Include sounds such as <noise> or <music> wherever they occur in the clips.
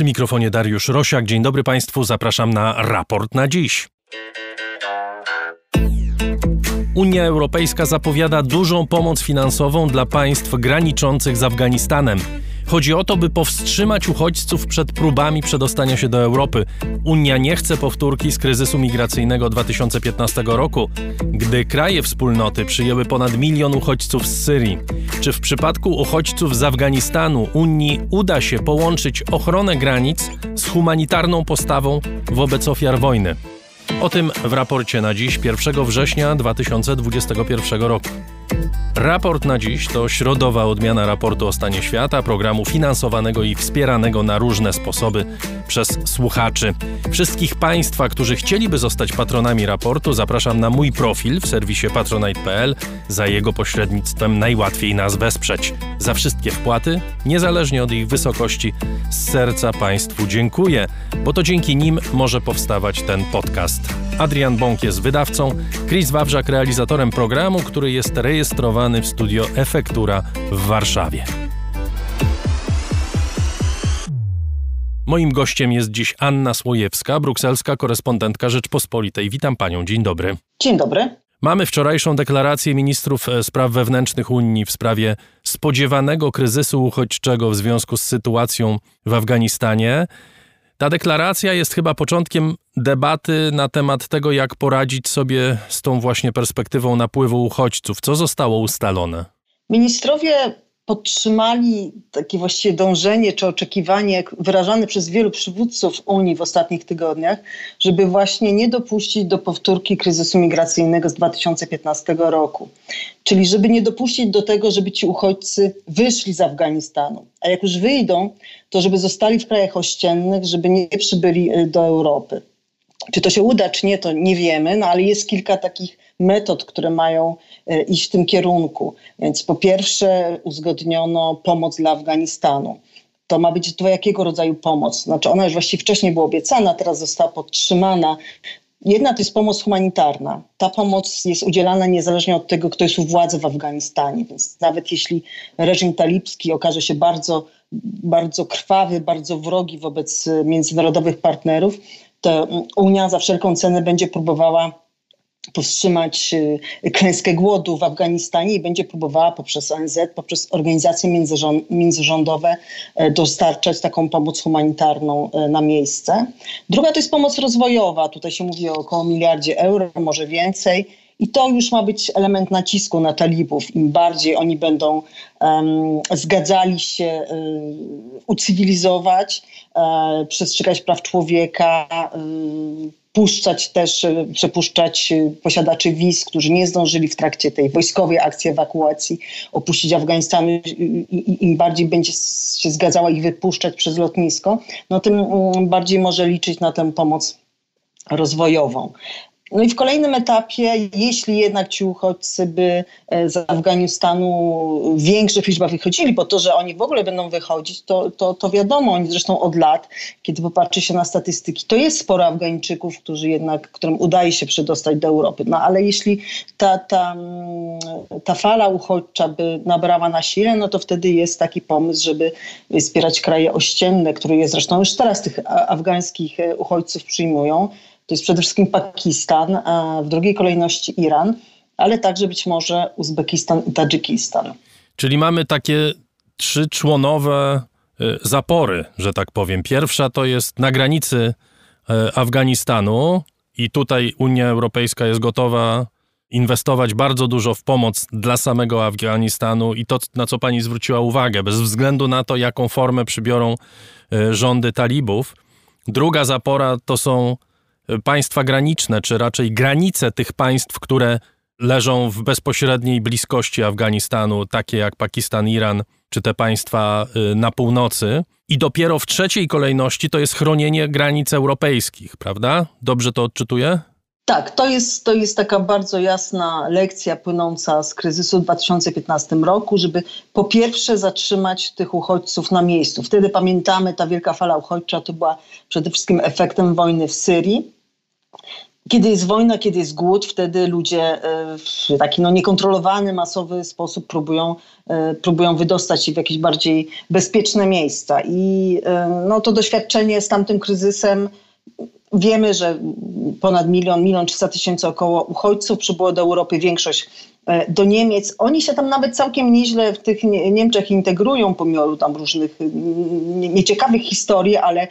Przy mikrofonie Dariusz Rosiak. Dzień dobry Państwu, zapraszam na raport na dziś. Unia Europejska zapowiada dużą pomoc finansową dla państw graniczących z Afganistanem. Chodzi o to, by powstrzymać uchodźców przed próbami przedostania się do Europy. Unia nie chce powtórki z kryzysu migracyjnego 2015 roku, gdy kraje wspólnoty przyjęły ponad milion uchodźców z Syrii. Czy w przypadku uchodźców z Afganistanu Unii uda się połączyć ochronę granic z humanitarną postawą wobec ofiar wojny? O tym w raporcie na dziś 1 września 2021 roku. Raport na dziś to środowa odmiana raportu o stanie świata, programu finansowanego i wspieranego na różne sposoby przez słuchaczy. Wszystkich Państwa, którzy chcieliby zostać patronami raportu, zapraszam na mój profil w serwisie patronite.pl. Za jego pośrednictwem najłatwiej nas wesprzeć. Za wszystkie wpłaty, niezależnie od ich wysokości, z serca Państwu dziękuję, bo to dzięki nim może powstawać ten podcast. Adrian Bąk jest wydawcą, Chris Wawrzak realizatorem programu, który jest rejestrowany w studio Efektura w Warszawie. Moim gościem jest dziś Anna Słojewska, brukselska korespondentka Rzeczpospolitej. Witam panią, dzień dobry. Dzień dobry. Mamy wczorajszą deklarację ministrów e, spraw wewnętrznych Unii w sprawie spodziewanego kryzysu uchodźczego w związku z sytuacją w Afganistanie. Ta deklaracja jest chyba początkiem debaty na temat tego, jak poradzić sobie z tą właśnie perspektywą napływu uchodźców. Co zostało ustalone? Ministrowie podtrzymali takie właściwie dążenie czy oczekiwanie wyrażane przez wielu przywódców Unii w ostatnich tygodniach, żeby właśnie nie dopuścić do powtórki kryzysu migracyjnego z 2015 roku. Czyli żeby nie dopuścić do tego, żeby ci uchodźcy wyszli z Afganistanu. A jak już wyjdą, to żeby zostali w krajach ościennych, żeby nie przybyli y, do Europy. Czy to się uda, czy nie, to nie wiemy, no ale jest kilka takich metod, które mają e, iść w tym kierunku. Więc po pierwsze uzgodniono pomoc dla Afganistanu. To ma być dwojakiego rodzaju pomoc. Znaczy ona już właściwie wcześniej była obiecana, teraz została podtrzymana. Jedna to jest pomoc humanitarna. Ta pomoc jest udzielana niezależnie od tego, kto jest u władzy w Afganistanie. Więc nawet jeśli reżim talibski okaże się bardzo, bardzo krwawy, bardzo wrogi wobec międzynarodowych partnerów, to Unia za wszelką cenę będzie próbowała powstrzymać y, klęskę głodu w Afganistanie i będzie próbowała poprzez ONZ, poprzez organizacje międzyrządowe e, dostarczać taką pomoc humanitarną e, na miejsce. Druga to jest pomoc rozwojowa. Tutaj się mówi o około miliardzie euro, może więcej. I to już ma być element nacisku na talibów. Im bardziej oni będą um, zgadzali się um, ucywilizować, um, przestrzegać praw człowieka, puszczać też, przepuszczać posiadaczy wiz, którzy nie zdążyli w trakcie tej wojskowej akcji ewakuacji opuścić Afganistan i im bardziej będzie się zgadzała ich wypuszczać przez lotnisko, no tym mm, bardziej może liczyć na tę pomoc rozwojową. No i w kolejnym etapie, jeśli jednak ci uchodźcy by e, z Afganistanu w większych liczbach wychodzili, bo to, że oni w ogóle będą wychodzić, to, to, to wiadomo, oni zresztą od lat, kiedy popatrzy się na statystyki, to jest sporo Afgańczyków, którzy jednak, którym udaje się przedostać do Europy. No ale jeśli ta, ta, mm, ta fala uchodźcza by nabrała na sile, no to wtedy jest taki pomysł, żeby wspierać kraje ościenne, które zresztą już teraz tych afgańskich e, uchodźców przyjmują, to jest przede wszystkim Pakistan, w drugiej kolejności Iran, ale także być może Uzbekistan i Tadżykistan. Czyli mamy takie trzyczłonowe y, zapory, że tak powiem. Pierwsza to jest na granicy y, Afganistanu i tutaj Unia Europejska jest gotowa inwestować bardzo dużo w pomoc dla samego Afganistanu i to, na co pani zwróciła uwagę, bez względu na to, jaką formę przybiorą y, rządy talibów. Druga zapora to są państwa graniczne, czy raczej granice tych państw, które leżą w bezpośredniej bliskości Afganistanu, takie jak Pakistan, Iran, czy te państwa y, na północy. I dopiero w trzeciej kolejności to jest chronienie granic europejskich, prawda? Dobrze to odczytuję? Tak, to jest, to jest taka bardzo jasna lekcja płynąca z kryzysu w 2015 roku, żeby po pierwsze zatrzymać tych uchodźców na miejscu. Wtedy pamiętamy, ta wielka fala uchodźcza to była przede wszystkim efektem wojny w Syrii kiedy jest wojna, kiedy jest głód, wtedy ludzie w taki no, niekontrolowany, masowy sposób próbują, próbują wydostać się w jakieś bardziej bezpieczne miejsca. I no, to doświadczenie z tamtym kryzysem Wiemy, że ponad milion, milion trzysta tysięcy około uchodźców przybyło do Europy, większość E, do Niemiec. Oni się tam nawet całkiem nieźle w tych Niemczech integrują, pomimo tam różnych nieciekawych historii, ale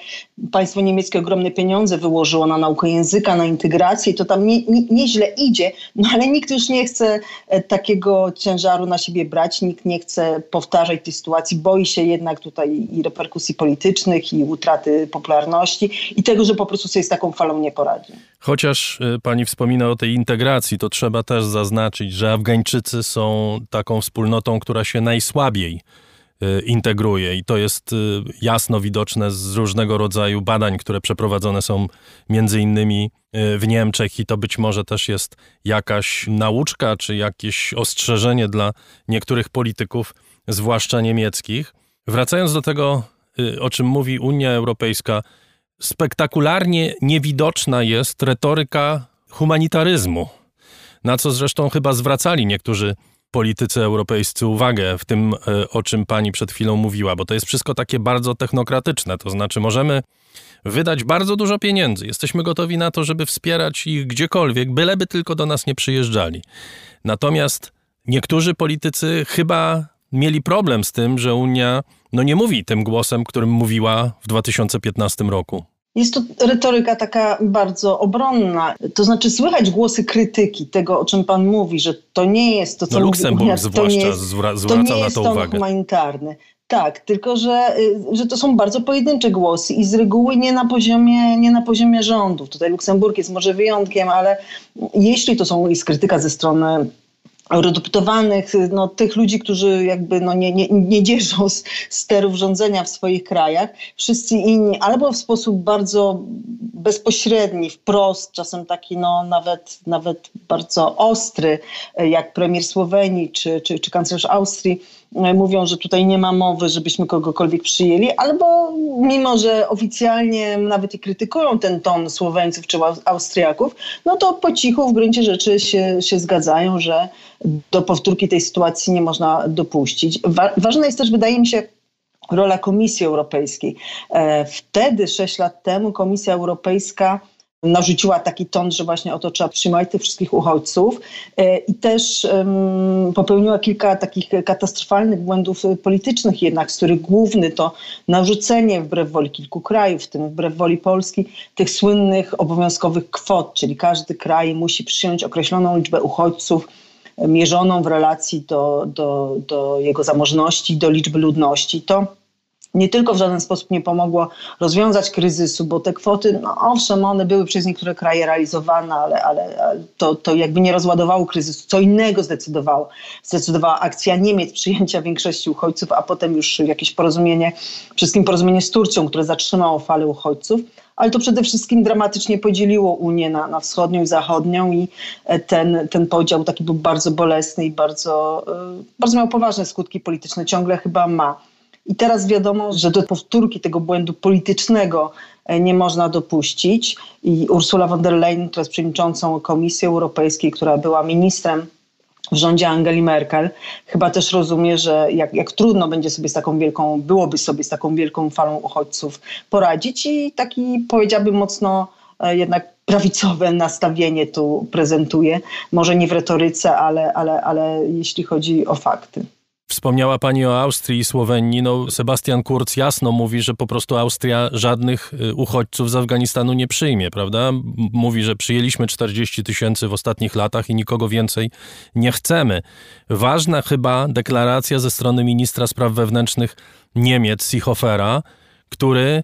państwo niemieckie ogromne pieniądze wyłożyło na naukę języka, na integrację, to tam nie, nie, nieźle idzie, no ale nikt już nie chce e, takiego ciężaru na siebie brać, nikt nie chce powtarzać tej sytuacji, boi się jednak tutaj i reperkusji politycznych, i utraty popularności i tego, że po prostu sobie z taką falą nie poradzi. Chociaż e, pani wspomina o tej integracji, to trzeba też zaznaczyć, że Afgańczycy są taką wspólnotą, która się najsłabiej e, integruje i to jest e, jasno widoczne z różnego rodzaju badań, które przeprowadzone są między innymi w Niemczech i to być może też jest jakaś nauczka czy jakieś ostrzeżenie dla niektórych polityków, zwłaszcza niemieckich. Wracając do tego, o czym mówi Unia Europejska, spektakularnie niewidoczna jest retoryka humanitaryzmu, na co zresztą chyba zwracali niektórzy politycy europejscy uwagę w tym, e, o czym pani przed chwilą mówiła, bo to jest wszystko takie bardzo technokratyczne. To znaczy, możemy wydać bardzo dużo pieniędzy. Jesteśmy gotowi na to, żeby wspierać ich gdziekolwiek, byleby tylko do nas nie przyjeżdżali. Natomiast niektórzy politycy chyba mieli problem z tym, że Unia no nie mówi tym głosem, którym mówiła w 2015 roku. Jest to retoryka taka bardzo obronna. To znaczy słychać głosy krytyki tego, o czym pan mówi, że to nie jest to, co no, Luksemburg Unia, zwłaszcza to nie jest, zwraca to nie jest na to uwagę. humanitarny. Tak, tylko że, y, że to są bardzo pojedyncze głosy i z reguły nie na poziomie, nie na poziomie rządów. Tutaj Luksemburg jest może wyjątkiem, ale jeśli to są, jest krytyka ze strony eurodeputowanych, no, tych ludzi, którzy jakby no, nie, nie, nie dzierżą <laughs> z sterów rządzenia w swoich krajach. Wszyscy inni albo w sposób bardzo bezpośredni, wprost, czasem taki no, nawet, nawet bardzo ostry, jak premier Słowenii czy, czy, czy kanclerz Austrii, mówią, że tutaj nie ma mowy, żebyśmy kogokolwiek przyjęli, albo mimo, że oficjalnie nawet i krytykują ten ton Słoweńców czy Austriaków, no to po cichu w gruncie rzeczy się, się zgadzają, że do powtórki tej sytuacji nie można dopuścić. Wa ważna jest też, wydaje mi się, rola Komisji Europejskiej. E, wtedy, sześć lat temu, Komisja Europejska narzuciła taki ton, że właśnie oto trzeba przyjmować tych wszystkich uchodźców e, i też popełniła kilka takich katastrofalnych błędów politycznych jednak, z których główny to narzucenie wbrew woli kilku krajów, w tym wbrew woli Polski, tych słynnych obowiązkowych kwot, czyli każdy kraj musi przyjąć określoną liczbę uchodźców mierzoną w relacji do, do, do jego zamożności, do liczby ludności. To nie tylko w żaden sposób nie pomogło rozwiązać kryzysu, bo te kwoty, no owszem, one były przez niektóre kraje realizowane, ale, ale to, to jakby nie rozładowało kryzysu. Co innego zdecydowało. Zdecydowała akcja Niemiec przyjęcia większości uchodźców, a potem już jakieś porozumienie, wszystkim porozumienie z Turcją, które zatrzymało falę uchodźców. Ale to przede wszystkim dramatycznie podzieliło Unię na, na wschodnią i zachodnią i ten, ten podział taki był bardzo bolesny i bardzo, e, bardzo miał poważne skutki polityczne. Ciągle chyba ma. I teraz wiadomo, że do powtórki tego błędu politycznego e, nie można dopuścić. I Ursula von der Leyen, która jest przewodniczącą Komisji Europejskiej, która była ministrem w rządzie Angeli Merkel, chyba też rozumie, że jak, jak trudno będzie sobie z taką wielką, byłoby sobie z taką wielką falą uchodźców poradzić i taki powiedziałbym mocno e, jednak prawicowe nastawienie tu prezentuje. Może nie w retoryce, ale, ale, ale jeśli chodzi o fakty. Wspomniała Pani o Austrii i Słowenii. No, Sebastian Kurz jasno mówi, że po prostu Austria żadnych y, uchodźców z Afganistanu nie przyjmie, prawda? Mówi, że przyjęliśmy 40 tysięcy w ostatnich latach i nikogo więcej nie chcemy. Ważna chyba deklaracja ze strony ministra spraw wewnętrznych Niemiec, Seehofera, który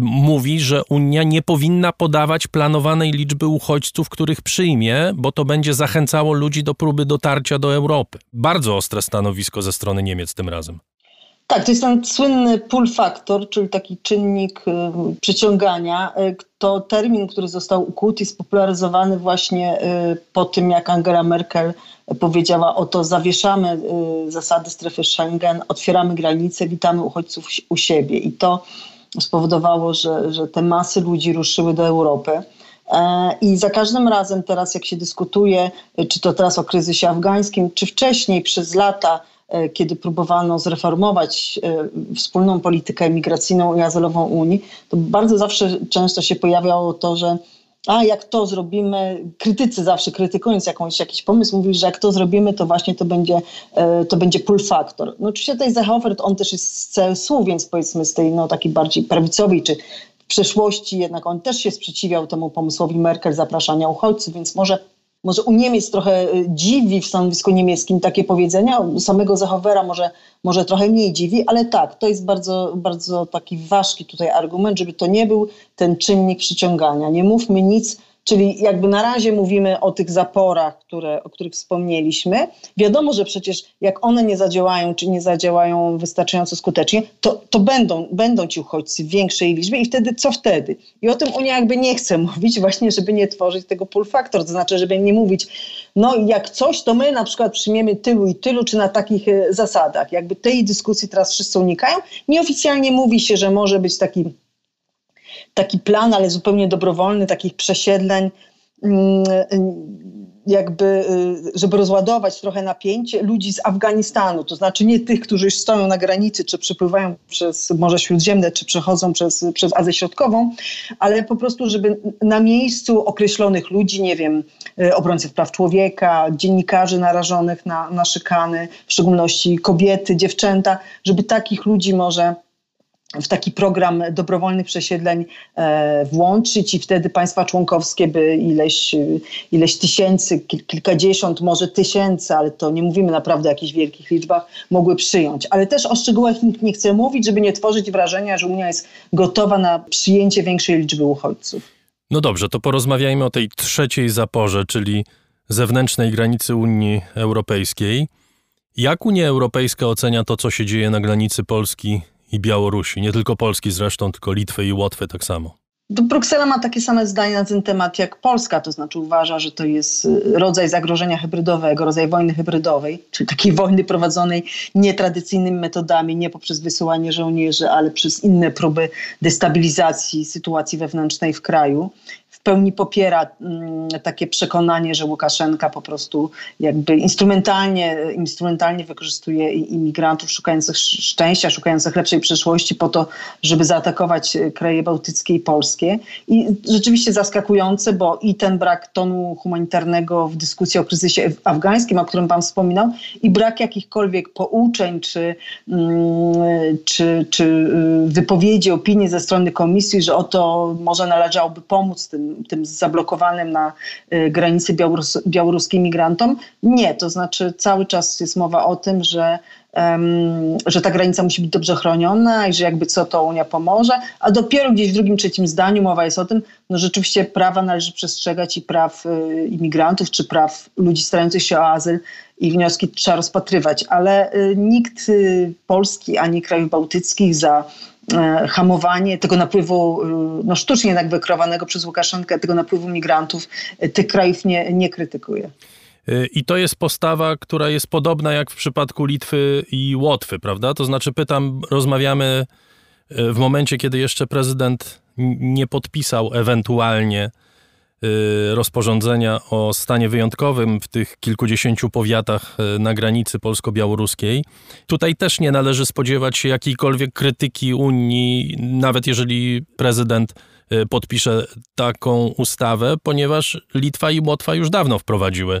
mówi, że Unia nie powinna podawać planowanej liczby uchodźców, których przyjmie, bo to będzie zachęcało ludzi do próby dotarcia do Europy. Bardzo ostre stanowisko ze strony Niemiec tym razem. Tak, to jest ten słynny pull factor, czyli taki czynnik y, przyciągania. Y, to termin, który został ukuty i spopularyzowany właśnie y, po tym, jak Angela Merkel powiedziała o to, zawieszamy zasady strefy Schengen, otwieramy granice, witamy uchodźców u siebie. I to spowodowało, że, że te masy ludzi ruszyły do Europy. I za każdym razem teraz, jak się dyskutuje, czy to teraz o kryzysie afgańskim, czy wcześniej przez lata, kiedy próbowano zreformować wspólną politykę migracyjną i azylową Unii, to bardzo zawsze często się pojawiało to, że a jak to zrobimy, krytycy zawsze krytykując jakąś, jakiś pomysł, mówili, że jak to zrobimy, to właśnie to będzie, e, to będzie pull factor. No oczywiście tutaj Zechofert, on też jest z CSU, więc powiedzmy z tej no, takiej bardziej prawicowej, czy w przeszłości jednak on też się sprzeciwiał temu pomysłowi Merkel zapraszania uchodźców, więc może może u Niemiec trochę y, dziwi w stanowisku niemieckim takie powiedzenia, samego Zachowera może, może trochę mniej dziwi, ale tak, to jest bardzo, bardzo taki ważki tutaj argument, żeby to nie był ten czynnik przyciągania. Nie mówmy nic Czyli jakby na razie mówimy o tych zaporach, które, o których wspomnieliśmy. Wiadomo, że przecież jak one nie zadziałają, czy nie zadziałają wystarczająco skutecznie, to, to będą, będą ci uchodźcy w większej liczbie i wtedy co wtedy? I o tym Unia jakby nie chce <laughs> mówić właśnie, żeby nie tworzyć tego pull factor, to znaczy, żeby nie mówić, no jak coś, to my na przykład przyjmiemy tylu i tylu, czy na takich e, zasadach. Jakby tej dyskusji teraz wszyscy unikają. Nieoficjalnie mówi się, że może być taki taki plan, ale zupełnie dobrowolny, takich przesiedleń, mm, jakby, y, żeby rozładować trochę napięcie ludzi z Afganistanu, to znaczy nie tych, którzy już stoją na granicy, czy przepływają przez Morze Śródziemne, czy przechodzą przez, przez Azję Środkową, ale po prostu, żeby na miejscu określonych ludzi, nie wiem, y, obrońców praw człowieka, dziennikarzy narażonych na, na szykany, w szczególności kobiety, dziewczęta, żeby takich ludzi może w taki program dobrowolnych przesiedleń e, włączyć i wtedy państwa członkowskie by ileś, ileś tysięcy, kilkadziesiąt, może tysięcy, ale to nie mówimy naprawdę o jakichś wielkich liczbach, mogły przyjąć. Ale też o szczegółach nikt nie chce mówić, żeby nie tworzyć wrażenia, że Unia jest gotowa na przyjęcie większej liczby uchodźców. No dobrze, to porozmawiajmy o tej trzeciej zaporze, czyli zewnętrznej granicy Unii Europejskiej. Jak Unia Europejska ocenia to, co się dzieje na granicy Polski i Białorusi, nie tylko Polski zresztą, tylko Litwy i Łotwy tak samo. Bruksela ma takie same zdanie na ten temat jak Polska, to znaczy uważa, że to jest y, rodzaj zagrożenia hybrydowego, rodzaj wojny hybrydowej, czyli takiej <laughs> wojny prowadzonej nietradycyjnymi metodami, nie poprzez wysyłanie żołnierzy, ale przez inne próby destabilizacji sytuacji wewnętrznej w kraju pełni popiera mm, takie przekonanie, że Łukaszenka po prostu jakby instrumentalnie, instrumentalnie wykorzystuje imigrantów szukających szczęścia, szukających lepszej przyszłości po to, żeby zaatakować kraje bałtyckie i polskie. I rzeczywiście zaskakujące, bo i ten brak tonu humanitarnego w dyskusji o kryzysie afgańskim, o którym pan wspominał, i brak jakichkolwiek pouczeń czy, mm, czy, czy y, wypowiedzi, opinii ze strony komisji, że oto może należałoby pomóc tym tym, zablokowanym na y, granicy białorus białoruskim migrantom. Nie, to znaczy cały czas jest mowa o tym, że że ta granica musi być dobrze chroniona i że jakby co to Unia pomoże, a dopiero gdzieś w drugim, trzecim zdaniu mowa jest o tym, no rzeczywiście prawa należy przestrzegać i praw y, imigrantów czy praw ludzi starających się o azyl i wnioski trzeba rozpatrywać, ale y, nikt Polski ani krajów bałtyckich za hamowanie tego napływu, e, no sztucznie jednak wykreowanego przez Łukaszenkę, tego napływu migrantów, e, tych krajów nie, nie krytykuje. I to jest postawa, która jest podobna jak w przypadku Litwy i Łotwy, prawda? To znaczy, pytam, rozmawiamy w momencie, kiedy jeszcze prezydent nie podpisał ewentualnie rozporządzenia o stanie wyjątkowym w tych kilkudziesięciu powiatach y, na granicy polsko-białoruskiej. Tutaj też nie należy spodziewać się jakiejkolwiek krytyki Unii, nawet jeżeli prezydent y, podpisze taką ustawę, ponieważ Litwa i Łotwa już dawno wprowadziły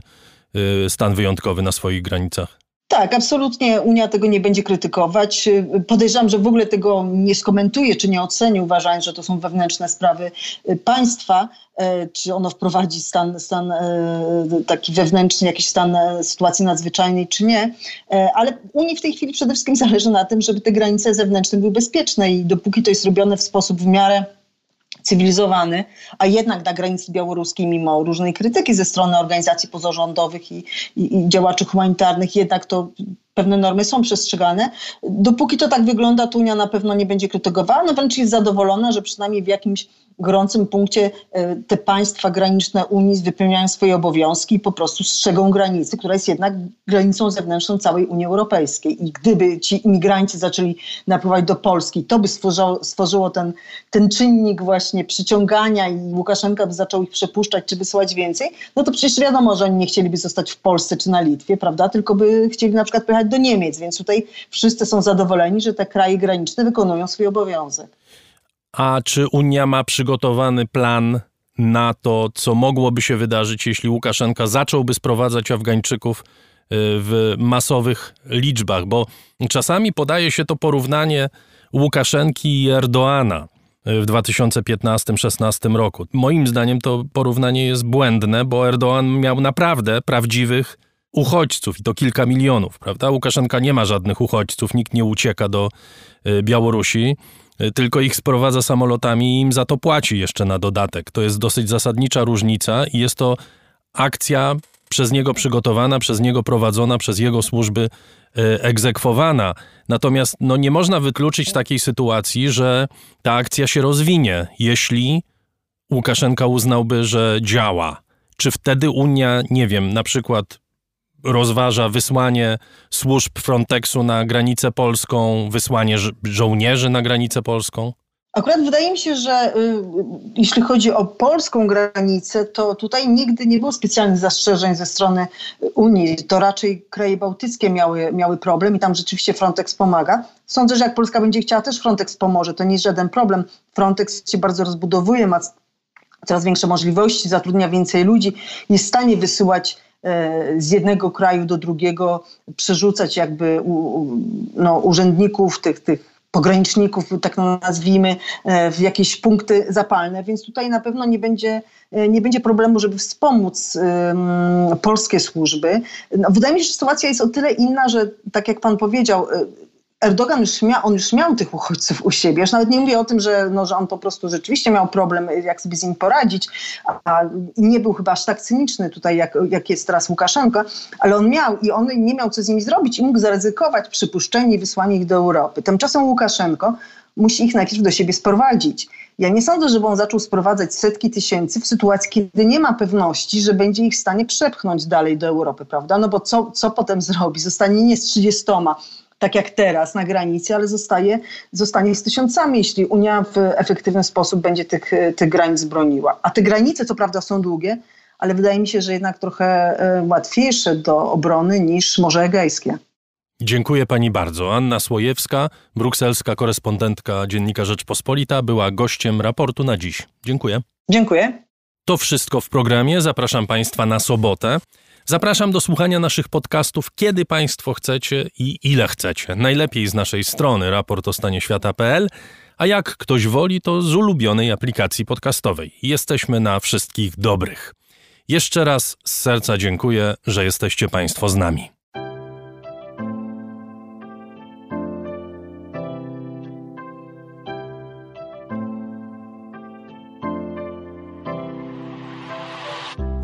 stan wyjątkowy na swoich granicach. Tak, absolutnie Unia tego nie będzie krytykować. Podejrzewam, że w ogóle tego nie skomentuje czy nie oceni, uważając, że to są wewnętrzne sprawy państwa. E, czy ono wprowadzi stan, stan e, taki wewnętrzny, jakiś stan e, sytuacji nadzwyczajnej, czy nie. Ale Unii w tej chwili przede wszystkim <laughs> zależy na tym, żeby te granice zewnętrzne były bezpieczne i dopóki to jest robione w sposób w miarę cywilizowany, a jednak na granicy białoruskiej, mimo różnej krytyki ze strony organizacji pozarządowych i, i, i działaczy humanitarnych, jednak to pewne normy są przestrzegane. Dopóki to tak wygląda, to Unia na pewno nie będzie krytykowała, no wręcz jest zadowolona, że przynajmniej w jakimś gorącym punkcie e, te państwa graniczne Unii wypełniają swoje obowiązki i po prostu strzegą granicy, która jest jednak granicą zewnętrzną całej Unii Europejskiej. I gdyby ci imigranci zaczęli napływać do Polski, to by stworzyło, stworzyło ten, ten czynnik właśnie przyciągania i Łukaszenka by zaczął ich przepuszczać czy wysyłać więcej, no to przecież wiadomo, że oni nie chcieliby zostać w Polsce czy na Litwie, prawda, tylko by chcieli na przykład pojechać do Niemiec, więc tutaj wszyscy są zadowoleni, że te kraje graniczne wykonują swój obowiązek. A czy Unia ma przygotowany plan na to, co mogłoby się wydarzyć, jeśli Łukaszenka zacząłby sprowadzać Afgańczyków y, w masowych liczbach? Bo czasami podaje się to porównanie Łukaszenki i Erdoana w 2015-16 roku. Moim zdaniem to porównanie jest błędne, bo Erdoğan miał naprawdę prawdziwych uchodźców i to kilka milionów, prawda? Łukaszenka nie ma żadnych uchodźców, nikt nie ucieka do y, Białorusi, y, tylko ich sprowadza samolotami i im za to płaci jeszcze na dodatek. To jest dosyć zasadnicza różnica i jest to akcja przez niego przygotowana, przez niego prowadzona, przez jego służby y, egzekwowana. Natomiast no, nie można wykluczyć takiej sytuacji, że ta akcja się rozwinie, jeśli Łukaszenka uznałby, że działa. Czy wtedy Unia, nie wiem, na przykład rozważa wysłanie służb Frontexu na granicę polską, wysłanie żo żołnierzy na granicę polską? Akurat wydaje mi się, że y, jeśli chodzi o polską granicę, to tutaj nigdy nie było specjalnych zastrzeżeń ze strony Unii. To raczej kraje bałtyckie miały, miały problem i tam rzeczywiście Frontex pomaga. Sądzę, że jak Polska będzie chciała, też Frontex pomoże. To nie jest żaden problem. Frontex się bardzo rozbudowuje, ma coraz większe możliwości, zatrudnia więcej ludzi, jest w stanie wysyłać z jednego kraju do drugiego przerzucać jakby no, urzędników, tych, tych pograniczników, tak nazwijmy, e, w jakieś punkty zapalne, więc tutaj na pewno nie będzie, e, nie będzie problemu, żeby wspomóc polskie służby. No, wydaje mi się, że sytuacja jest o tyle inna, że tak jak pan powiedział, Erdogan już miał, on już miał tych uchodźców u siebie. Już nawet nie mówię o tym, że, no, że on po prostu rzeczywiście miał problem, jak sobie z nim poradzić, a, nie był chyba aż tak cyniczny tutaj, jak, jak jest teraz Łukaszenka, ale on miał i on nie miał co z nimi zrobić i mógł zaryzykować przypuszczenie i wysłanie ich do Europy. Tymczasem Łukaszenko musi ich najpierw do siebie sprowadzić. Ja nie sądzę, żeby on zaczął sprowadzać setki tysięcy w sytuacji, kiedy nie ma pewności, że będzie ich w stanie przepchnąć dalej do Europy, prawda? No bo co, co potem zrobi? Zostanie nie z 30, tak jak teraz na granicy, ale zostaje, zostanie z tysiącami, jeśli Unia w efektywny sposób będzie tych, tych granic broniła. A te granice, co prawda, są długie, ale wydaje mi się, że jednak trochę e, łatwiejsze do obrony niż Morze Egejskie. Dziękuję pani bardzo. Anna Słojewska, brukselska korespondentka Dziennika Rzeczpospolita, była gościem raportu na dziś. Dziękuję. Dziękuję. To wszystko w programie. Zapraszam państwa na sobotę. Zapraszam do słuchania naszych podcastów, kiedy Państwo chcecie i ile chcecie. Najlepiej z naszej strony raportostanieświata.pl, a jak ktoś woli, to z ulubionej aplikacji podcastowej. Jesteśmy na wszystkich dobrych. Jeszcze raz z serca dziękuję, że jesteście Państwo z nami.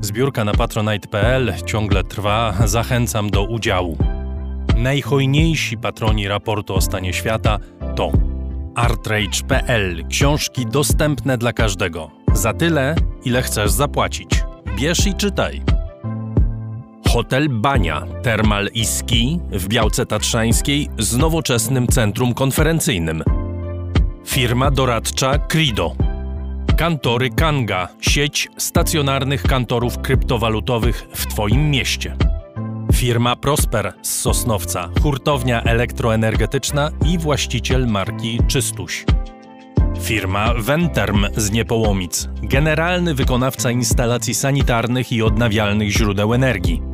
Zbiórka na patronite.pl ciągle trwa, zachęcam do udziału. Najhojniejsi patroni raportu o stanie świata to artrage.pl książki dostępne dla każdego. Za tyle, ile chcesz zapłacić. Bierz i czytaj. Hotel Bania, Termal i Ski w Białce Tatrzańskiej z nowoczesnym centrum konferencyjnym. Firma doradcza Crido Kantory Kanga, sieć stacjonarnych kantorów kryptowalutowych w Twoim mieście. Firma Prosper z Sosnowca, hurtownia elektroenergetyczna i właściciel marki Czystuś. Firma Venterm z Niepołomic, generalny wykonawca instalacji sanitarnych i odnawialnych źródeł energii.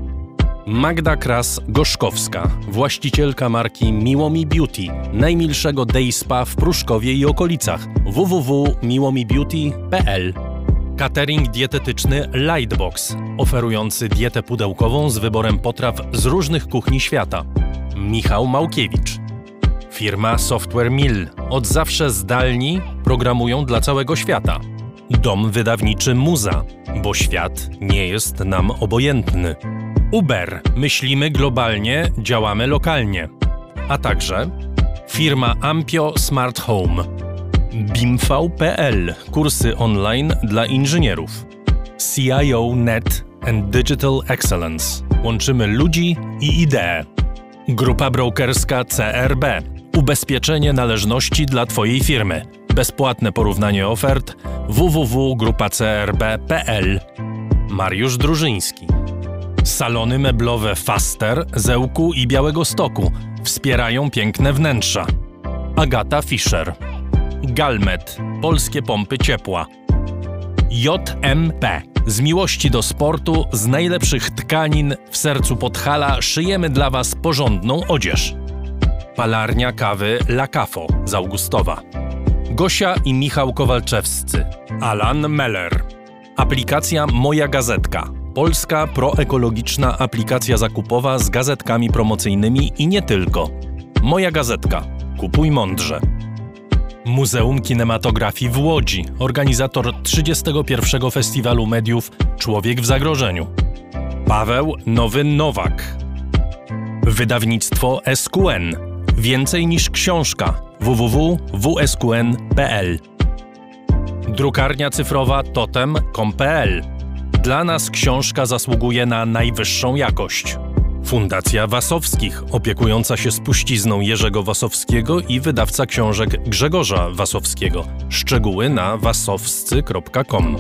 Magda Kras-Gorzkowska, właścicielka marki Miłomi Beauty, najmilszego day spa w Pruszkowie i okolicach www.miłomibeauty.pl Catering dietetyczny Lightbox, oferujący dietę pudełkową z wyborem potraw z różnych kuchni świata. Michał Małkiewicz. Firma Software Mill. Od zawsze zdalni programują dla całego świata. Dom wydawniczy Muza, bo świat nie jest nam obojętny. Uber. Myślimy globalnie, działamy lokalnie. A także firma Ampio Smart Home. BIMV.pl. Kursy online dla inżynierów. CIO Net and Digital Excellence. Łączymy ludzi i idee. Grupa brokerska CRB. Ubezpieczenie należności dla Twojej firmy. Bezpłatne porównanie ofert www.grupacrb.pl. Mariusz Drużyński. Salony meblowe Faster, Zełku i Białego Stoku wspierają piękne wnętrza. Agata Fischer. Galmet. Polskie pompy ciepła. JMP. Z miłości do sportu, z najlepszych tkanin w sercu Podhala szyjemy dla Was porządną odzież. Palarnia kawy La Cafo z Augustowa. Gosia i Michał Kowalczewscy. Alan Meller. Aplikacja Moja Gazetka. Polska proekologiczna aplikacja zakupowa z gazetkami promocyjnymi i nie tylko. Moja Gazetka. Kupuj mądrze. Muzeum Kinematografii w Łodzi, organizator 31. Festiwalu Mediów Człowiek w Zagrożeniu. Paweł Nowy Nowak. Wydawnictwo SQN. Więcej niż książka. www.wsqn.pl Drukarnia cyfrowa totem.com.pl Dla nas książka zasługuje na najwyższą jakość. Fundacja Wasowskich, opiekująca się spuścizną Jerzego Wasowskiego i wydawca książek Grzegorza Wasowskiego. Szczegóły na wasowscy.com.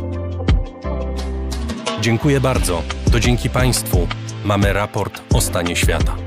Dziękuję bardzo. To dzięki Państwu mamy raport o stanie świata.